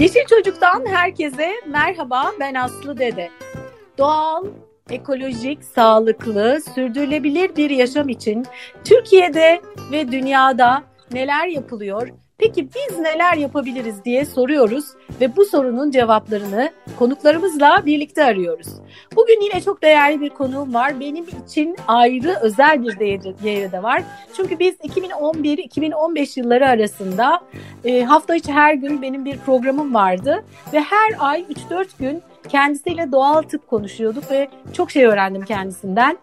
Yeşil Çocuk'tan herkese merhaba ben Aslı Dede. Doğal, ekolojik, sağlıklı, sürdürülebilir bir yaşam için Türkiye'de ve dünyada neler yapılıyor? Peki biz neler yapabiliriz diye soruyoruz ve bu sorunun cevaplarını konuklarımızla birlikte arıyoruz. Bugün yine çok değerli bir konuğum var. Benim için ayrı özel bir değeri de var. Çünkü biz 2011-2015 yılları arasında e, hafta içi her gün benim bir programım vardı ve her ay 3-4 gün kendisiyle doğal tıp konuşuyorduk ve çok şey öğrendim kendisinden.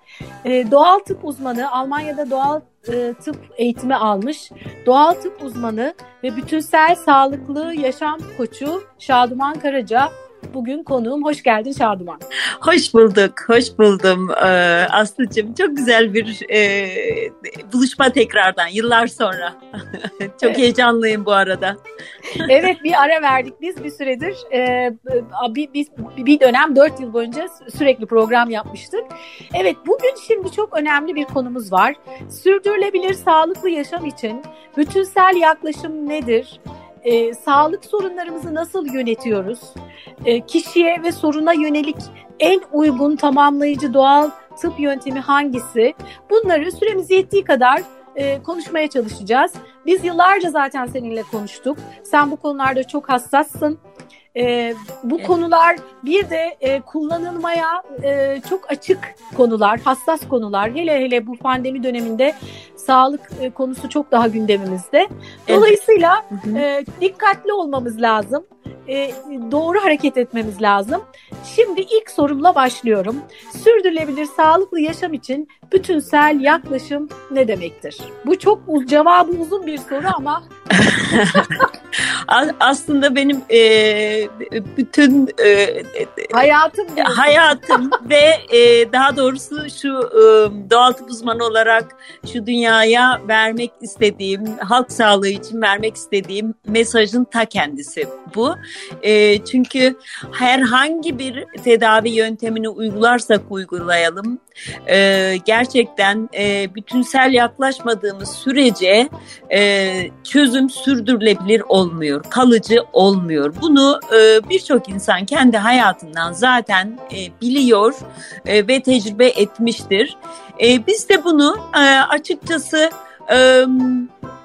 E, doğal tıp uzmanı, Almanya'da doğal e, tıp eğitimi almış, doğal tıp uzmanı ve bütünsel sağlıklı yaşam koçu Şaduman Karaca bugün konuğum. Hoş geldin Şaduman. Hoş bulduk, hoş buldum ee, Aslı'cığım. Çok güzel bir e, buluşma tekrardan yıllar sonra. Çok evet. heyecanlıyım bu arada. evet bir ara verdik biz bir süredir. E, bir, bir, bir dönem dört yıl boyunca sürekli program yapmıştık. Evet bugün şimdi çok önemli bir konumuz var. Sürdürülebilir sağlıklı yaşam için bütünsel yaklaşım nedir? E, sağlık sorunlarımızı nasıl yönetiyoruz? E, kişiye ve soruna yönelik en uygun tamamlayıcı doğal tıp yöntemi hangisi? Bunları süremiz yettiği kadar e, konuşmaya çalışacağız. Biz yıllarca zaten seninle konuştuk. Sen bu konularda çok hassassın. E, bu konular bir de e, kullanılmaya e, çok açık konular, hassas konular. Hele hele bu pandemi döneminde sağlık e, konusu çok daha gündemimizde. Dolayısıyla evet. e, dikkatli olmamız lazım. E, doğru hareket etmemiz lazım. Şimdi ilk sorumla başlıyorum. Sürdürülebilir sağlıklı yaşam için bütünsel yaklaşım ne demektir? Bu çok cevabı uzun bir soru ama aslında benim e, bütün e, hayatım hayatım ve e, daha doğrusu şu e, doğal tıp uzmanı olarak şu dünyaya vermek istediğim halk sağlığı için vermek istediğim mesajın ta kendisi bu. E, çünkü herhangi bir tedavi yöntemini uygularsak uygulayalım e, gerçekten e, bütünsel yaklaşmadığımız sürece e, çözüm sürdürülebilir olmuyor, kalıcı olmuyor. Bunu e, birçok insan kendi hayatından zaten e, biliyor e, ve tecrübe etmiştir. E, biz de bunu e, açıkçası e,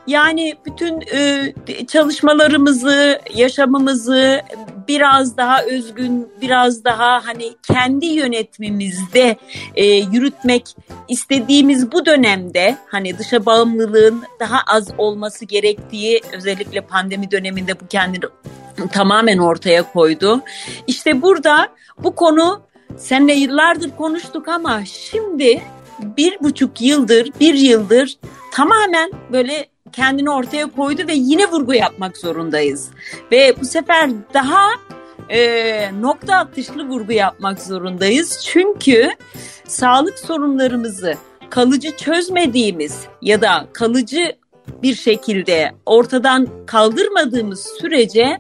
yani bütün e, çalışmalarımızı, yaşamımızı biraz daha özgün, biraz daha hani kendi yönetimimizde e, yürütmek istediğimiz bu dönemde hani dışa bağımlılığın daha az olması gerektiği özellikle pandemi döneminde bu kendini tamamen ortaya koydu. İşte burada bu konu seninle yıllardır konuştuk ama şimdi bir buçuk yıldır, bir yıldır tamamen böyle kendini ortaya koydu ve yine vurgu yapmak zorundayız. Ve bu sefer daha e, nokta atışlı vurgu yapmak zorundayız. Çünkü sağlık sorunlarımızı kalıcı çözmediğimiz ya da kalıcı bir şekilde ortadan kaldırmadığımız sürece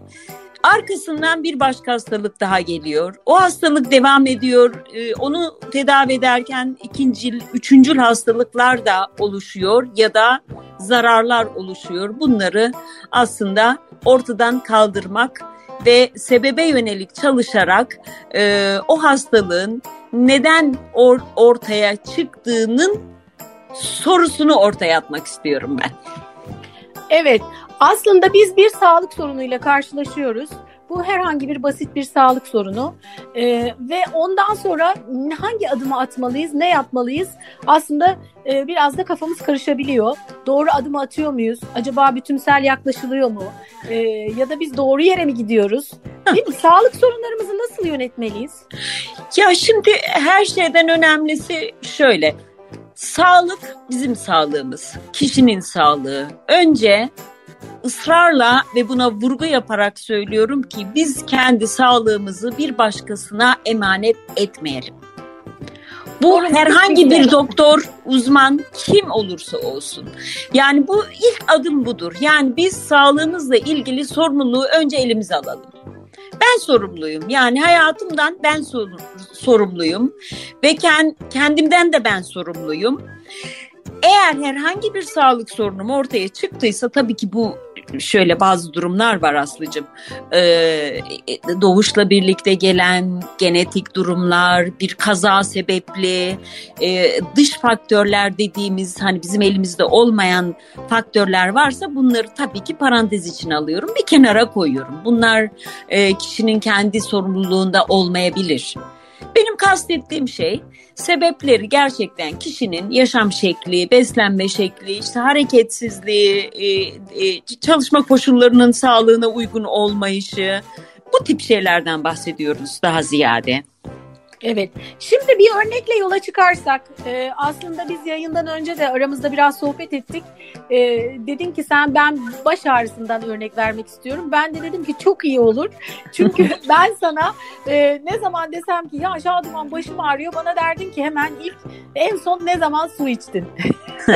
arkasından bir başka hastalık daha geliyor. O hastalık devam ediyor. Ee, onu tedavi ederken ikinci, üçüncül hastalıklar da oluşuyor ya da zararlar oluşuyor. Bunları aslında ortadan kaldırmak ve sebebe yönelik çalışarak e, o hastalığın neden or, ortaya çıktığının sorusunu ortaya atmak istiyorum ben. Evet, aslında biz bir sağlık sorunuyla karşılaşıyoruz. Bu herhangi bir basit bir sağlık sorunu ee, ve ondan sonra hangi adımı atmalıyız, ne yapmalıyız? Aslında e, biraz da kafamız karışabiliyor. Doğru adımı atıyor muyuz? Acaba bütünsel yaklaşılıyor mu? E, ya da biz doğru yere mi gidiyoruz? Değil mi? Sağlık sorunlarımızı nasıl yönetmeliyiz? Ya şimdi her şeyden önemlisi şöyle. Sağlık bizim sağlığımız, kişinin sağlığı. Önce ısrarla ve buna vurgu yaparak söylüyorum ki biz kendi sağlığımızı bir başkasına emanet etmeyelim. Bu herhangi bir doktor, uzman kim olursa olsun. Yani bu ilk adım budur. Yani biz sağlığımızla ilgili sorumluluğu önce elimize alalım. Ben sorumluyum. Yani hayatımdan ben sorumluyum ve kendimden de ben sorumluyum. Eğer herhangi bir sağlık sorunum ortaya çıktıysa tabii ki bu şöyle bazı durumlar var Aslı'cığım. Ee, doğuşla birlikte gelen genetik durumlar, bir kaza sebepli, e, dış faktörler dediğimiz hani bizim elimizde olmayan faktörler varsa bunları tabii ki parantez için alıyorum. Bir kenara koyuyorum. Bunlar e, kişinin kendi sorumluluğunda olmayabilir. Benim kastettiğim şey sebepleri gerçekten kişinin yaşam şekli, beslenme şekli, işte hareketsizliği, e, e, çalışma koşullarının sağlığına uygun olmayışı bu tip şeylerden bahsediyoruz daha ziyade. Evet. Şimdi bir örnekle yola çıkarsak e, aslında biz yayından önce de aramızda biraz sohbet ettik. E, dedin ki sen ben baş ağrısından örnek vermek istiyorum. Ben de dedim ki çok iyi olur. Çünkü ben sana e, ne zaman desem ki ya Şaduman başım ağrıyor bana derdin ki hemen ilk en son ne zaman su içtin?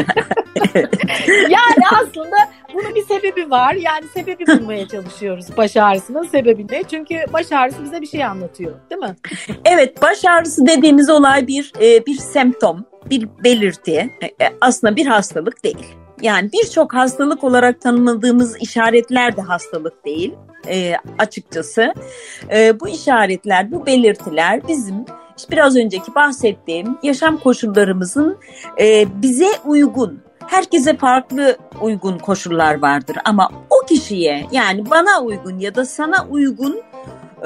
yani aslında bunun bir sebebi var. Yani sebebi bulmaya çalışıyoruz baş ağrısının sebebini. Çünkü baş ağrısı bize bir şey anlatıyor değil mi? Evet baş ağrısı dediğimiz olay bir e, bir semptom, bir belirti. E, e, aslında bir hastalık değil. Yani birçok hastalık olarak tanımladığımız işaretler de hastalık değil e, açıkçası. E, bu işaretler, bu belirtiler bizim işte biraz önceki bahsettiğim yaşam koşullarımızın e, bize uygun, herkese farklı uygun koşullar vardır ama o kişiye yani bana uygun ya da sana uygun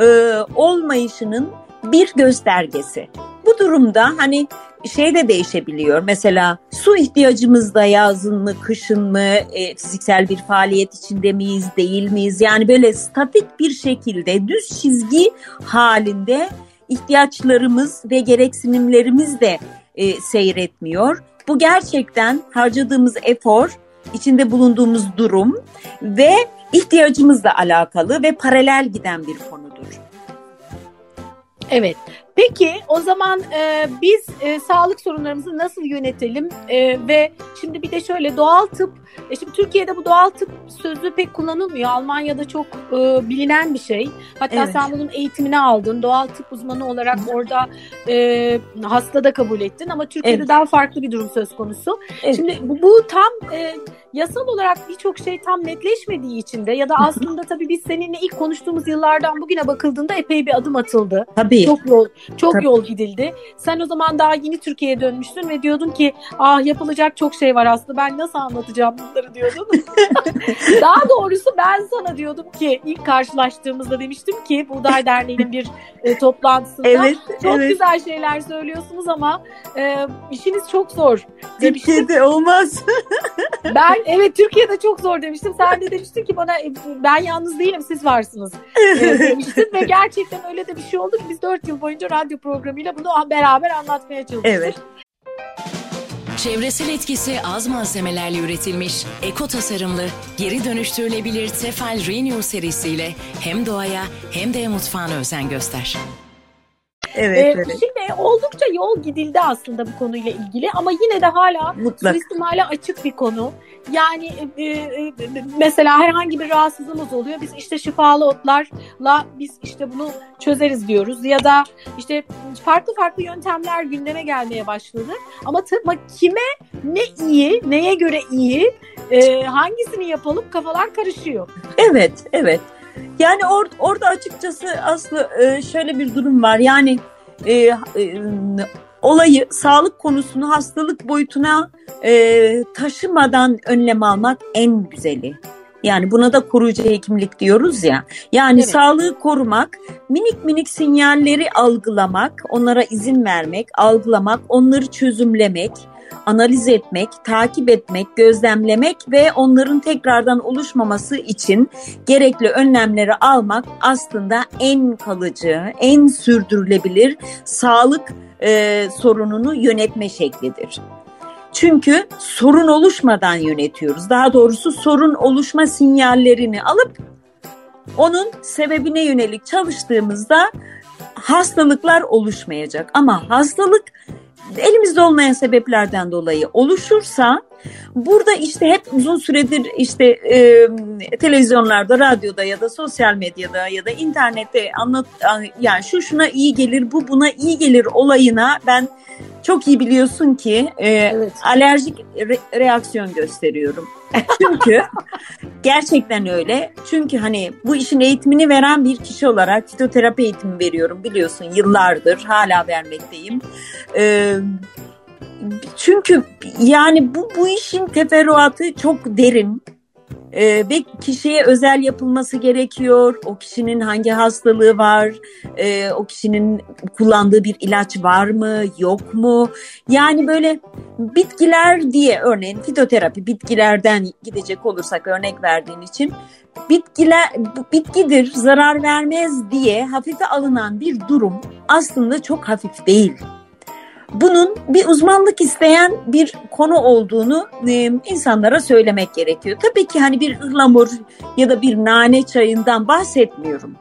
e, olmayışının bir göstergesi. Bu durumda hani şey de değişebiliyor. Mesela su ihtiyacımızda yazın mı, kışın mı, e, fiziksel bir faaliyet içinde miyiz, değil miyiz? Yani böyle statik bir şekilde düz çizgi halinde ihtiyaçlarımız ve gereksinimlerimiz de e, seyretmiyor. Bu gerçekten harcadığımız efor, içinde bulunduğumuz durum ve ihtiyacımızla alakalı ve paralel giden bir konudur. Evet. Peki o zaman e, biz e, sağlık sorunlarımızı nasıl yönetelim e, ve şimdi bir de şöyle doğal tıp, e, şimdi Türkiye'de bu doğal tıp sözü pek kullanılmıyor. Almanya'da çok e, bilinen bir şey. Hatta evet. sen bunun eğitimini aldın. Doğal tıp uzmanı olarak orada e, hasta da kabul ettin ama Türkiye'de evet. daha farklı bir durum söz konusu. Evet. Şimdi bu, bu tam e, yasal olarak birçok şey tam netleşmediği için de ya da aslında tabii biz seninle ilk konuştuğumuz yıllardan bugüne bakıldığında epey bir adım atıldı. Tabii. Çok yol çok Tabii. yol gidildi. Sen o zaman daha yeni Türkiye'ye dönmüştün ve diyordun ki ah yapılacak çok şey var aslında ben nasıl anlatacağım bunları diyordun. daha doğrusu ben sana diyordum ki ilk karşılaştığımızda demiştim ki Buğday Derneği'nin bir e, toplantısında evet, çok evet. güzel şeyler söylüyorsunuz ama e, işiniz çok zor demiştim. Türkiye'de olmaz. ben evet Türkiye'de çok zor demiştim. Sen de demiştin ki bana e, ben yalnız değilim siz varsınız e, demiştin ve gerçekten öyle de bir şey oldu biz dört yıl boyunca radyo programıyla bunu beraber anlatmaya çalıştık. Evet. Çevresel etkisi az malzemelerle üretilmiş, eko tasarımlı, geri dönüştürülebilir Tefal Renew serisiyle hem doğaya hem de mutfağına özen göster. Evet, ee, evet. Şimdi oldukça yol gidildi aslında bu konuyla ilgili ama yine de hala Mutlak. suistimale açık bir konu. Yani e, e, mesela herhangi bir rahatsızlığımız oluyor. Biz işte şifalı otlarla biz işte bunu çözeriz diyoruz. Ya da işte farklı farklı yöntemler gündeme gelmeye başladı. Ama tıbba kime ne iyi, neye göre iyi, e, hangisini yapalım kafalar karışıyor. Evet, evet. Yani or, orada açıkçası aslı e, şöyle bir durum var. Yani e, e, olayı sağlık konusunu hastalık boyutuna e, taşımadan önlem almak en güzeli. Yani buna da koruyucu hekimlik diyoruz ya. Yani evet. sağlığı korumak, minik minik sinyalleri algılamak, onlara izin vermek, algılamak, onları çözümlemek, analiz etmek, takip etmek, gözlemlemek ve onların tekrardan oluşmaması için gerekli önlemleri almak aslında en kalıcı, en sürdürülebilir sağlık e, sorununu yönetme şeklidir. Çünkü sorun oluşmadan yönetiyoruz. Daha doğrusu sorun oluşma sinyallerini alıp onun sebebine yönelik çalıştığımızda hastalıklar oluşmayacak. Ama hastalık elimizde olmayan sebeplerden dolayı oluşursa burada işte hep uzun süredir işte e, televizyonlarda, radyoda ya da sosyal medyada ya da internette anlat yani şu şuna iyi gelir, bu buna iyi gelir olayına ben çok iyi biliyorsun ki e, evet. alerjik re- reaksiyon gösteriyorum. Çünkü gerçekten öyle. Çünkü hani bu işin eğitimini veren bir kişi olarak fitoterapi eğitimi veriyorum biliyorsun yıllardır hala vermekteyim. Ee, çünkü yani bu bu işin teferruatı çok derin e, ve kişiye özel yapılması gerekiyor. O kişinin hangi hastalığı var, e, o kişinin kullandığı bir ilaç var mı, yok mu? Yani böyle bitkiler diye örneğin fitoterapi bitkilerden gidecek olursak örnek verdiğin için bitkiler bitkidir, zarar vermez diye hafife alınan bir durum aslında çok hafif değil bunun bir uzmanlık isteyen bir konu olduğunu e, insanlara söylemek gerekiyor. Tabii ki hani bir ıhlamur ya da bir nane çayından bahsetmiyorum.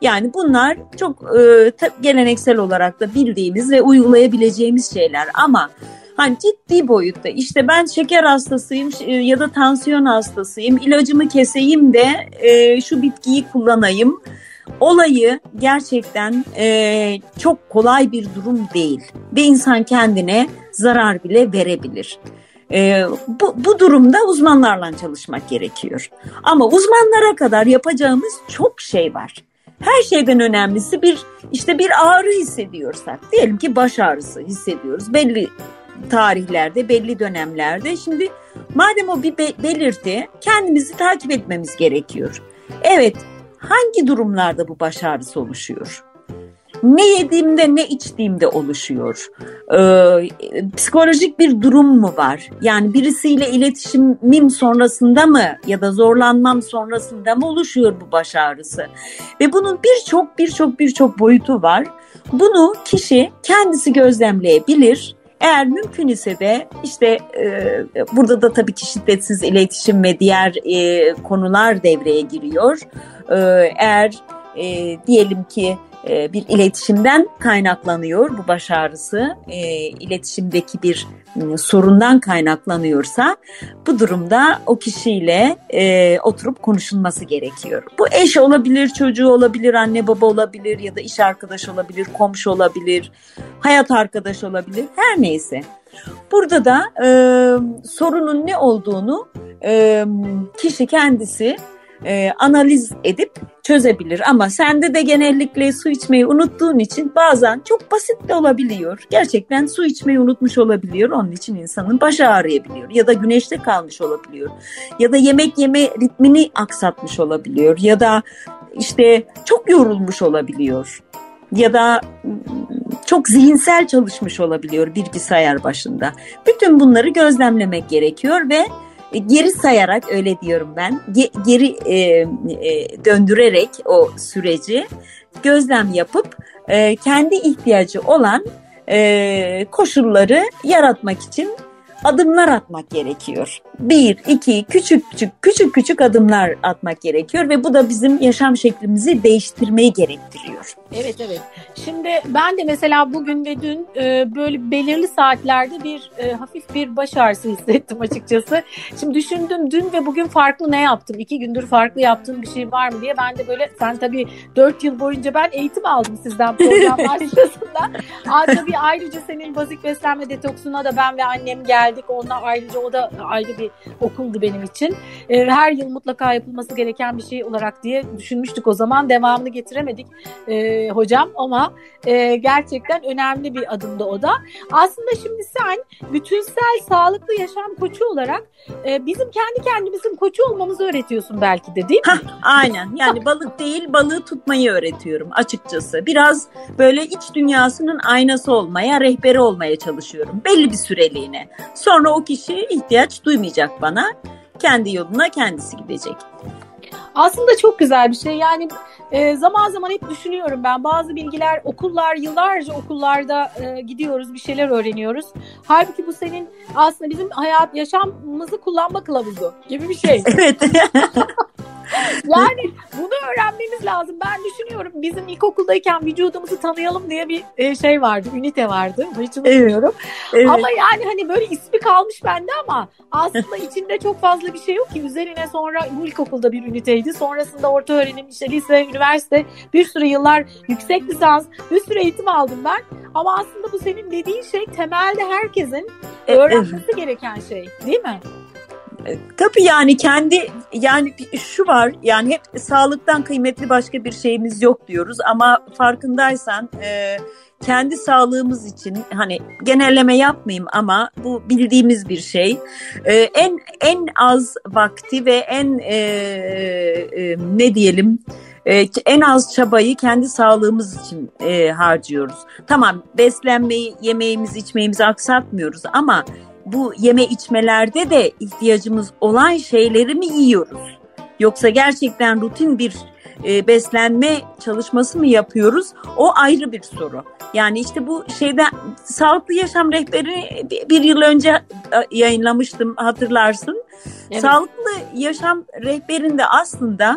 Yani bunlar çok e, geleneksel olarak da bildiğimiz ve uygulayabileceğimiz şeyler ama hani ciddi boyutta işte ben şeker hastasıyım e, ya da tansiyon hastasıyım ilacımı keseyim de e, şu bitkiyi kullanayım olayı gerçekten e, çok kolay bir durum değil ve insan kendine zarar bile verebilir. E, bu, bu durumda uzmanlarla çalışmak gerekiyor. Ama uzmanlara kadar yapacağımız çok şey var. Her şeyden önemlisi bir işte bir ağrı hissediyorsak diyelim ki baş ağrısı hissediyoruz belli tarihlerde belli dönemlerde şimdi madem o bir belirti kendimizi takip etmemiz gerekiyor. Evet hangi durumlarda bu baş ağrısı oluşuyor? Ne yediğimde ne içtiğimde oluşuyor. Ee, psikolojik bir durum mu var? Yani birisiyle iletişimim sonrasında mı ya da zorlanmam sonrasında mı oluşuyor bu baş ağrısı? Ve bunun birçok birçok birçok boyutu var. Bunu kişi kendisi gözlemleyebilir. Eğer mümkün ise de işte e, burada da tabii ki şiddetsiz iletişim ve diğer e, konular devreye giriyor. Ee, eğer e, diyelim ki e, bir iletişimden kaynaklanıyor bu baş ağrısı, e, iletişimdeki bir e, sorundan kaynaklanıyorsa bu durumda o kişiyle e, oturup konuşulması gerekiyor. Bu eş olabilir, çocuğu olabilir, anne baba olabilir ya da iş arkadaşı olabilir, komşu olabilir, hayat arkadaşı olabilir, her neyse. Burada da e, sorunun ne olduğunu e, kişi kendisi e, analiz edip çözebilir. Ama sende de genellikle su içmeyi unuttuğun için bazen çok basit de olabiliyor. Gerçekten su içmeyi unutmuş olabiliyor. Onun için insanın başı ağrıyabiliyor. Ya da güneşte kalmış olabiliyor. Ya da yemek yeme ritmini aksatmış olabiliyor. Ya da işte çok yorulmuş olabiliyor. Ya da çok zihinsel çalışmış olabiliyor bilgisayar başında. Bütün bunları gözlemlemek gerekiyor ve geri sayarak öyle diyorum ben geri e, e, döndürerek o süreci gözlem yapıp e, kendi ihtiyacı olan e, koşulları yaratmak için adımlar atmak gerekiyor. Bir, iki, küçük küçük küçük küçük adımlar atmak gerekiyor ve bu da bizim yaşam şeklimizi değiştirmeyi gerektiriyor. Evet evet. Şimdi ben de mesela bugün ve dün e, böyle belirli saatlerde bir e, hafif bir baş ağrısı hissettim açıkçası. Şimdi düşündüm dün ve bugün farklı ne yaptım? İki gündür farklı yaptığım bir şey var mı diye ben de böyle sen tabii dört yıl boyunca ben eğitim aldım sizden programlar sırasında. Aa, tabii ayrıca senin bazik beslenme detoksuna da ben ve annem geldik. Onlar ayrıca o da ayrı bir okuldu benim için. E, her yıl mutlaka yapılması gereken bir şey olarak diye düşünmüştük o zaman. Devamını getiremedik. E, hocam ama e, gerçekten önemli bir adımdı o da. Aslında şimdi sen bütünsel sağlıklı yaşam koçu olarak e, bizim kendi kendimizin koçu olmamızı öğretiyorsun belki de değil mi? Hah, aynen yani balık değil balığı tutmayı öğretiyorum açıkçası. Biraz böyle iç dünyasının aynası olmaya, rehberi olmaya çalışıyorum belli bir süreliğine. Sonra o kişi ihtiyaç duymayacak bana. Kendi yoluna kendisi gidecek. Aslında çok güzel bir şey. Yani e, zaman zaman hep düşünüyorum ben. Bazı bilgiler okullar yıllarca okullarda e, gidiyoruz bir şeyler öğreniyoruz. Halbuki bu senin aslında bizim hayat yaşamımızı kullanma kılavuzu gibi bir şey. Evet. yani bunu öğrenmemiz lazım. Ben düşünüyorum bizim ilkokuldayken vücudumuzu tanıyalım diye bir e, şey vardı, ünite vardı. Hiç unutmuyorum. Evet. Ama yani hani böyle ismi kalmış bende ama aslında içinde çok fazla bir şey yok ki. Üzerine sonra bu ilkokulda bir üniteydi. Sonrasında orta öğrenim, işte lise, üniversite bir sürü yıllar yüksek lisans, bir sürü eğitim aldım ben. Ama aslında bu senin dediğin şey temelde herkesin e, öğrenmesi gereken şey değil mi? E, tabii yani kendi yani şu var yani hep sağlıktan kıymetli başka bir şeyimiz yok diyoruz ama farkındaysan e, kendi sağlığımız için hani genelleme yapmayayım ama bu bildiğimiz bir şey. Ee, en en az vakti ve en e, e, ne diyelim e, en az çabayı kendi sağlığımız için e, harcıyoruz. Tamam beslenmeyi, yemeğimizi, içmeyimizi aksatmıyoruz ama bu yeme içmelerde de ihtiyacımız olan şeyleri mi yiyoruz? Yoksa gerçekten rutin bir e, beslenme çalışması mı yapıyoruz? O ayrı bir soru. Yani işte bu şeyde sağlıklı yaşam rehberi bir yıl önce yayınlamıştım hatırlarsın. Evet. Sağlıklı yaşam rehberinde aslında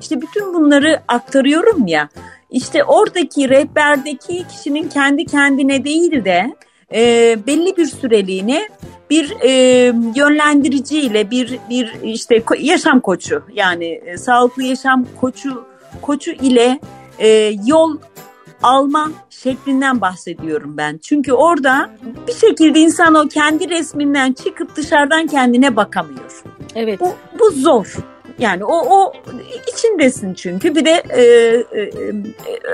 işte bütün bunları aktarıyorum ya. İşte oradaki rehberdeki kişinin kendi kendine değil de e, belli bir süreliğine bir e, yönlendiriciyle bir bir işte yaşam koçu yani e, sağlıklı yaşam koçu koçu ile e, yol alma şeklinden bahsediyorum ben. Çünkü orada bir şekilde insan o kendi resminden çıkıp dışarıdan kendine bakamıyor. Evet. Bu, bu zor. Yani o, o içindesin çünkü bir de e, e,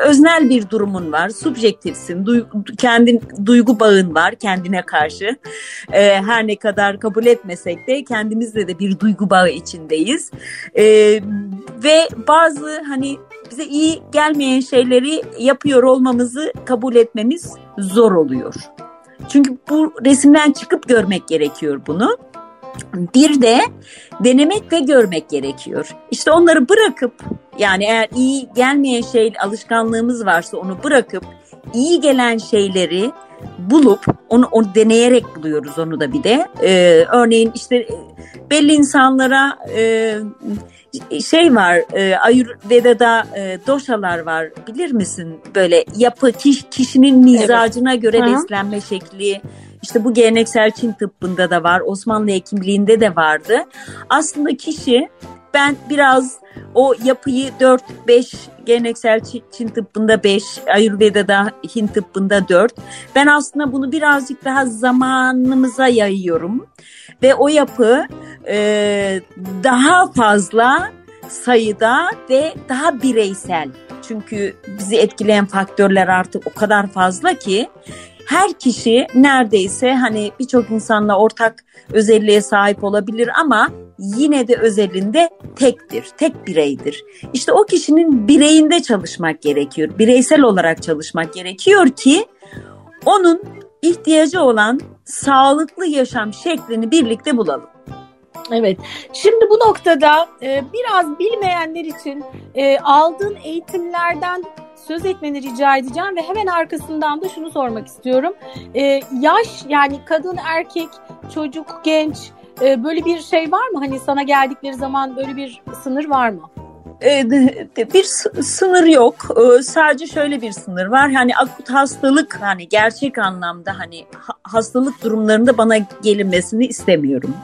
öznel bir durumun var, subjektifsin, duy, kendin duygu bağın var kendine karşı. E, her ne kadar kabul etmesek de kendimizle de bir duygu bağı içindeyiz. E, ve bazı hani bize iyi gelmeyen şeyleri yapıyor olmamızı kabul etmemiz zor oluyor. Çünkü bu resimden çıkıp görmek gerekiyor bunu. Bir de denemek ve görmek gerekiyor. İşte onları bırakıp yani eğer iyi gelmeyen şey alışkanlığımız varsa onu bırakıp iyi gelen şeyleri bulup onu, onu deneyerek buluyoruz onu da bir de. Ee, örneğin işte belli insanlara e, şey var e, Ayurveda'da e, doşalar var bilir misin? Böyle yapı kiş, kişinin mizacına evet. göre Hı-hı. beslenme şekli işte bu geleneksel Çin tıbbında da var, Osmanlı hekimliğinde de vardı. Aslında kişi ben biraz o yapıyı 4-5 geleneksel Çin tıbbında 5, Ayurveda'da Hint tıbbında 4. Ben aslında bunu birazcık daha zamanımıza yayıyorum. Ve o yapı e, daha fazla sayıda ve daha bireysel. Çünkü bizi etkileyen faktörler artık o kadar fazla ki her kişi neredeyse hani birçok insanla ortak özelliğe sahip olabilir ama yine de özelinde tektir, tek bireydir. İşte o kişinin bireyinde çalışmak gerekiyor. Bireysel olarak çalışmak gerekiyor ki onun ihtiyacı olan sağlıklı yaşam şeklini birlikte bulalım. Evet. Şimdi bu noktada e, biraz bilmeyenler için e, aldığın eğitimlerden söz etmeni rica edeceğim ve hemen arkasından da şunu sormak istiyorum. E, yaş yani kadın, erkek, çocuk, genç e, böyle bir şey var mı? Hani sana geldikleri zaman böyle bir sınır var mı? Ee, bir sınır yok. Ee, sadece şöyle bir sınır var. Hani akut hastalık hani gerçek anlamda hani hastalık durumlarında bana gelinmesini istemiyorum.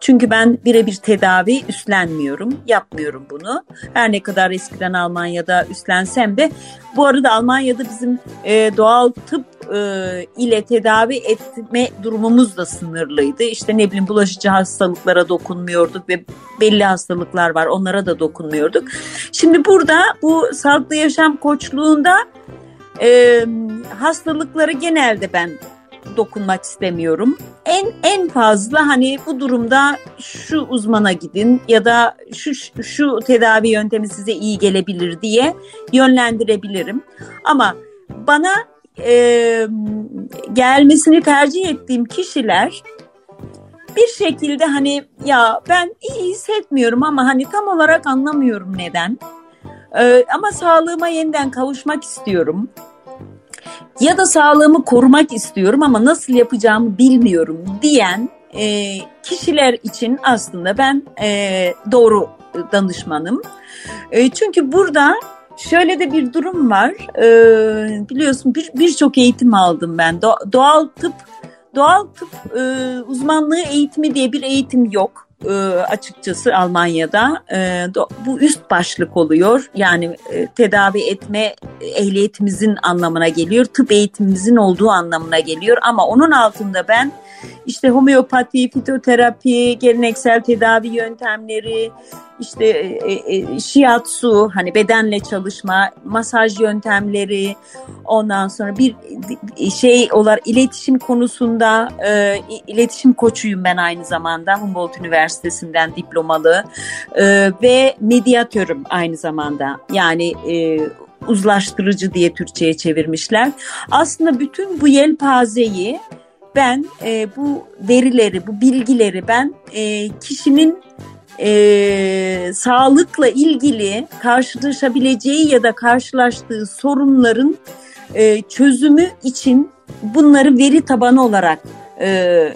Çünkü ben birebir tedavi üstlenmiyorum. Yapmıyorum bunu. Her ne kadar eskiden Almanya'da üstlensem de bu arada Almanya'da bizim e, doğal tıp e, ile tedavi etme durumumuz da sınırlıydı. İşte ne bileyim bulaşıcı hastalıklara dokunmuyorduk ve belli hastalıklar var onlara da dokunmuyorduk. Şimdi burada bu sağlıklı yaşam koçluğunda e, hastalıklara genelde ben dokunmak istemiyorum. En en fazla hani bu durumda şu uzmana gidin ya da şu şu tedavi yöntemi size iyi gelebilir diye yönlendirebilirim. Ama bana e, gelmesini tercih ettiğim kişiler bir şekilde hani ya ben iyi hissetmiyorum ama hani tam olarak anlamıyorum neden. Ee, ama sağlığıma yeniden kavuşmak istiyorum. Ya da sağlığımı korumak istiyorum ama nasıl yapacağımı bilmiyorum diyen e, kişiler için aslında ben e, doğru danışmanım. E, çünkü burada Şöyle de bir durum var. Ee, biliyorsun birçok bir eğitim aldım ben. Do- doğal tıp doğal tıp e, uzmanlığı eğitimi diye bir eğitim yok. E, açıkçası Almanya'da e, bu üst başlık oluyor. Yani e, tedavi etme ehliyetimizin anlamına geliyor. Tıp eğitimimizin olduğu anlamına geliyor. Ama onun altında ben işte homeopati, fitoterapi, geleneksel tedavi yöntemleri, işte e, e, shiatsu hani bedenle çalışma, masaj yöntemleri, ondan sonra bir şey olarak iletişim konusunda e, iletişim koçuyum ben aynı zamanda Humboldt Üniversitesi'nden diplomalı e, ve medyatörüm aynı zamanda. Yani e, uzlaştırıcı diye Türkçe'ye çevirmişler. Aslında bütün bu yelpazeyi ben e, bu verileri, bu bilgileri ben e, kişinin e, sağlıkla ilgili karşılaşabileceği ya da karşılaştığı sorunların e, çözümü için bunları veri tabanı olarak e, e,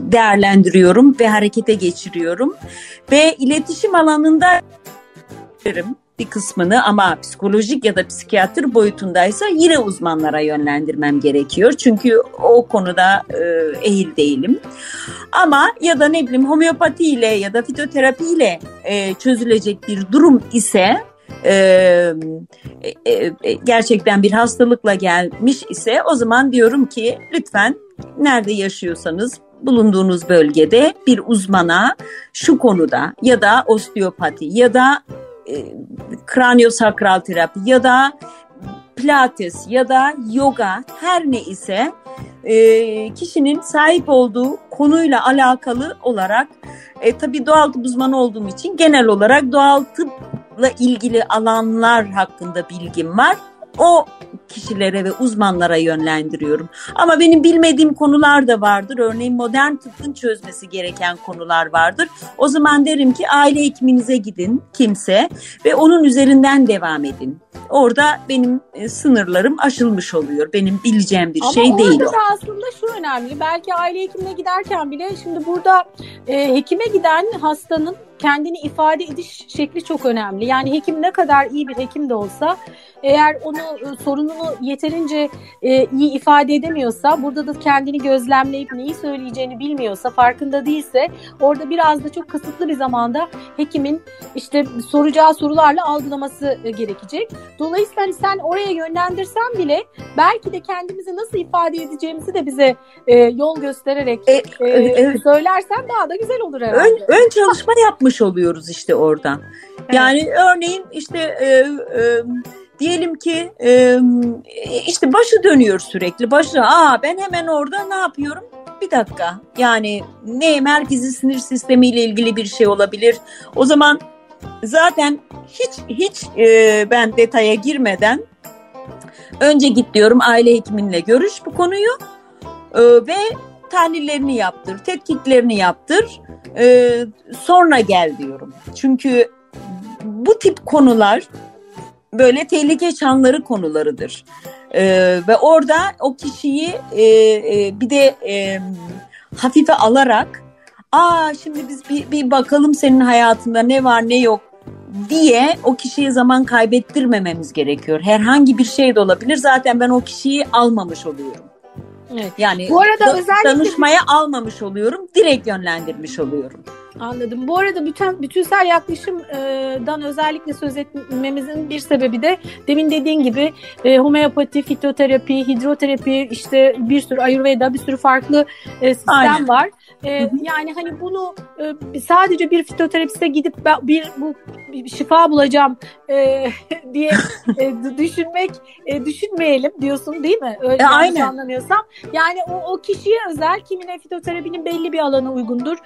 değerlendiriyorum ve harekete geçiriyorum. Ve iletişim alanında bir kısmını ama psikolojik ya da psikiyatr boyutundaysa yine uzmanlara yönlendirmem gerekiyor. Çünkü o konuda e, ehil değilim. Ama ya da ne bileyim homeopati ile ya da fitoterapi ile e, çözülecek bir durum ise e, e, e, gerçekten bir hastalıkla gelmiş ise o zaman diyorum ki lütfen nerede yaşıyorsanız bulunduğunuz bölgede bir uzmana şu konuda ya da osteopati ya da e, kraniosakral terapi ya da pilates ya da yoga her ne ise e, kişinin sahip olduğu konuyla alakalı olarak e, tabii doğal tıp uzmanı olduğum için genel olarak doğal tıpla ilgili alanlar hakkında bilgim var. O kişilere ve uzmanlara yönlendiriyorum. Ama benim bilmediğim konular da vardır. Örneğin modern tıbbın çözmesi gereken konular vardır. O zaman derim ki aile hekiminize gidin kimse ve onun üzerinden devam edin. Orada benim e, sınırlarım aşılmış oluyor. Benim bileceğim bir Ama şey değil o. Ama aslında şu önemli. Belki aile hekimine giderken bile şimdi burada e, hekime giden hastanın kendini ifade ediş şekli çok önemli. Yani hekim ne kadar iyi bir hekim de olsa eğer onu e, yeterince e, iyi ifade edemiyorsa, burada da kendini gözlemleyip neyi söyleyeceğini bilmiyorsa, farkında değilse orada biraz da çok kısıtlı bir zamanda hekimin işte soracağı sorularla algılaması e, gerekecek. Dolayısıyla hani sen oraya yönlendirsen bile belki de kendimizi nasıl ifade edeceğimizi de bize e, yol göstererek e, e, e, söylersen daha da güzel olur herhalde. Ön, ön çalışma yapmış oluyoruz işte orada. Yani evet. örneğin işte e, e, diyelim ki e, işte başı dönüyor sürekli. Başı aa ben hemen orada ne yapıyorum? Bir dakika yani ne merkezi sinir sistemi ile ilgili bir şey olabilir. O zaman zaten hiç hiç e, ben detaya girmeden önce git diyorum aile hekiminle görüş bu konuyu e, ve tahlillerini yaptır, tetkiklerini yaptır, e, sonra gel diyorum. Çünkü bu tip konular böyle tehlike çanları konularıdır. Ee, ve orada o kişiyi e, e, bir de e, hafife alarak aa şimdi biz bir, bir bakalım senin hayatında ne var ne yok diye o kişiye zaman kaybettirmememiz gerekiyor. Herhangi bir şey de olabilir. Zaten ben o kişiyi almamış oluyorum. Evet. Yani Bu arada da, özellikle danışmaya almamış oluyorum, direkt yönlendirmiş oluyorum. Anladım. Bu arada bütün bütünsel yaklaşımdan özellikle söz etmemizin bir sebebi de demin dediğin gibi e, homeopati, fitoterapi, hidroterapi, işte bir sürü ayurveda, bir sürü farklı e, sistem Aynen. var. E, yani hani bunu e, sadece bir fitoterapiste gidip bir bu şifa bulacağım e, diye e, düşünmek e, düşünmeyelim diyorsun değil mi? Öyle e, aynen. Yani o, o kişiye özel kimine fitoterapinin belli bir alana uygundur.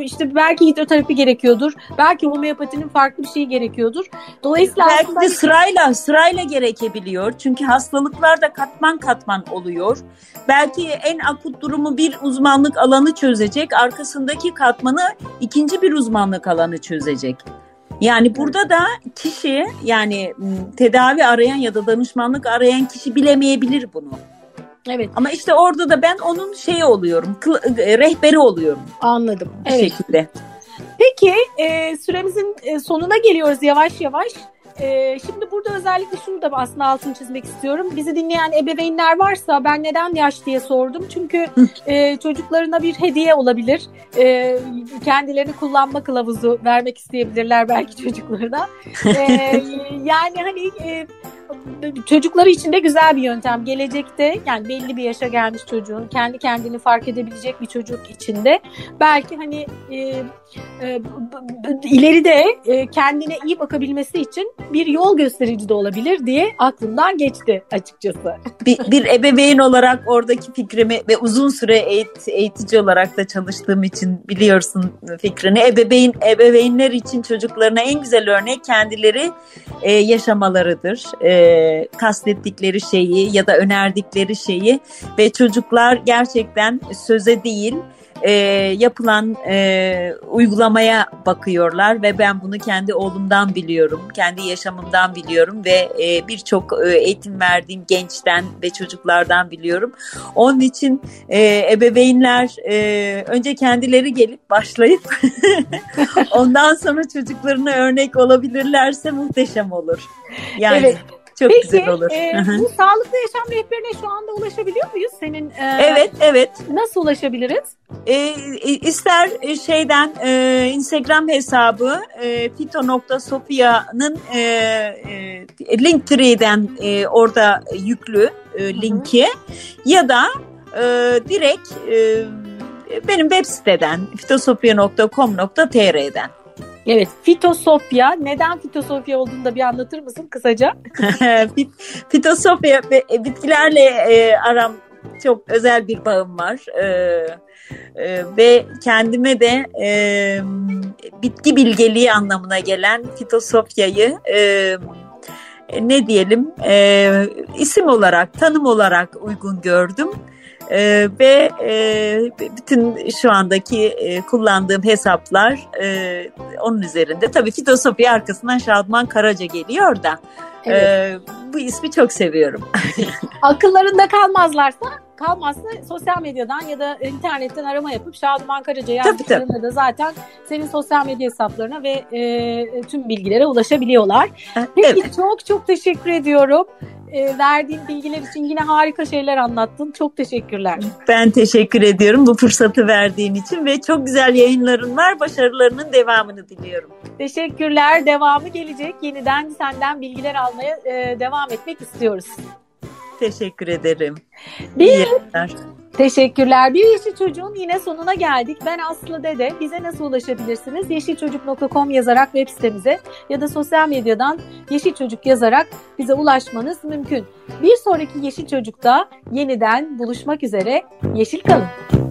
İşte belki hidroterapi gerekiyordur. Belki homeopatinin farklı bir şeyi gerekiyordur. Dolayısıyla belki de sırayla sırayla gerekebiliyor. Çünkü hastalıklar da katman katman oluyor. Belki en akut durumu bir uzmanlık alanı çözecek. Arkasındaki katmanı ikinci bir uzmanlık alanı çözecek. Yani burada da kişi yani tedavi arayan ya da danışmanlık arayan kişi bilemeyebilir bunu. Evet. Ama işte orada da ben onun şeyi oluyorum, rehberi oluyorum. Anladım. Bu evet. şekilde. Peki e, süremizin sonuna geliyoruz yavaş yavaş. E, şimdi burada özellikle şunu da aslında altını çizmek istiyorum. Bizi dinleyen ebeveynler varsa ben neden yaş diye sordum. Çünkü e, çocuklarına bir hediye olabilir. E, kendilerini kullanma kılavuzu vermek isteyebilirler belki çocuklarına. E, yani hani e, çocukları için de güzel bir yöntem. Gelecekte yani belli bir yaşa gelmiş çocuğun kendi kendini fark edebilecek bir çocuk içinde belki hani e, e, ileride e, kendine iyi bakabilmesi için bir yol gösterici de olabilir diye aklımdan geçti açıkçası. Bir, bir ebeveyn olarak oradaki fikrimi ve uzun süre eğit, eğitici olarak da çalıştığım için biliyorsun fikrini. Ebeveyn ebeveynler için çocuklarına en güzel örnek kendileri e, yaşamalarıdır. E, kastettikleri şeyi ya da önerdikleri şeyi ve çocuklar gerçekten söze değil e, yapılan e, uygulamaya bakıyorlar ve ben bunu kendi oğlumdan biliyorum, kendi yaşamımdan biliyorum ve e, birçok e, eğitim verdiğim gençten ve çocuklardan biliyorum. Onun için e, ebeveynler e, önce kendileri gelip başlayıp ondan sonra çocuklarına örnek olabilirlerse muhteşem olur. Yani evet. Çok Peki, güzel olur. E, bu sağlıklı yaşam rehberine şu anda ulaşabiliyor muyuz? Senin e, Evet, evet. Nasıl ulaşabiliriz? E, ister şeyden e, Instagram hesabı e, fito.sofia'nın e, e, Linktree'den e, orada yüklü e, linki Hı-hı. ya da e, direkt e, benim web siteden fitosofya.com.tr'den Evet, fitosofya. Neden fitosofya olduğunu da bir anlatır mısın kısaca? fitosofya bitkilerle e, aram çok özel bir bağım var. E, e, ve kendime de e, bitki bilgeliği anlamına gelen fitosofyayı e, ne diyelim e, isim olarak, tanım olarak uygun gördüm. E, ve e, bütün şu andaki e, kullandığım hesaplar e, onun üzerinde. Tabii Fitosofi arkasından Şadman Karaca geliyor da evet. e, bu ismi çok seviyorum. Akıllarında kalmazlarsa kalmazsa sosyal medyadan ya da internetten arama yapıp Şaduman Karaca yazdıklarında da zaten senin sosyal medya hesaplarına ve e, tüm bilgilere ulaşabiliyorlar. Peki evet. çok çok teşekkür ediyorum e, verdiğin bilgiler için yine harika şeyler anlattın. Çok teşekkürler. Ben teşekkür ediyorum bu fırsatı verdiğin için ve çok güzel yayınların var. Başarılarının devamını diliyorum. Teşekkürler. Devamı gelecek. Yeniden senden bilgiler almaya e, devam etmek istiyoruz. Teşekkür ederim. Bir, İyi Teşekkürler. Bir Yeşil Çocuğun yine sonuna geldik. Ben Aslı Dede. Bize nasıl ulaşabilirsiniz? Yeşilçocuk.com yazarak web sitemize ya da sosyal medyadan Yeşil Çocuk yazarak bize ulaşmanız mümkün. Bir sonraki Yeşil Çocuk'ta yeniden buluşmak üzere. Yeşil kalın.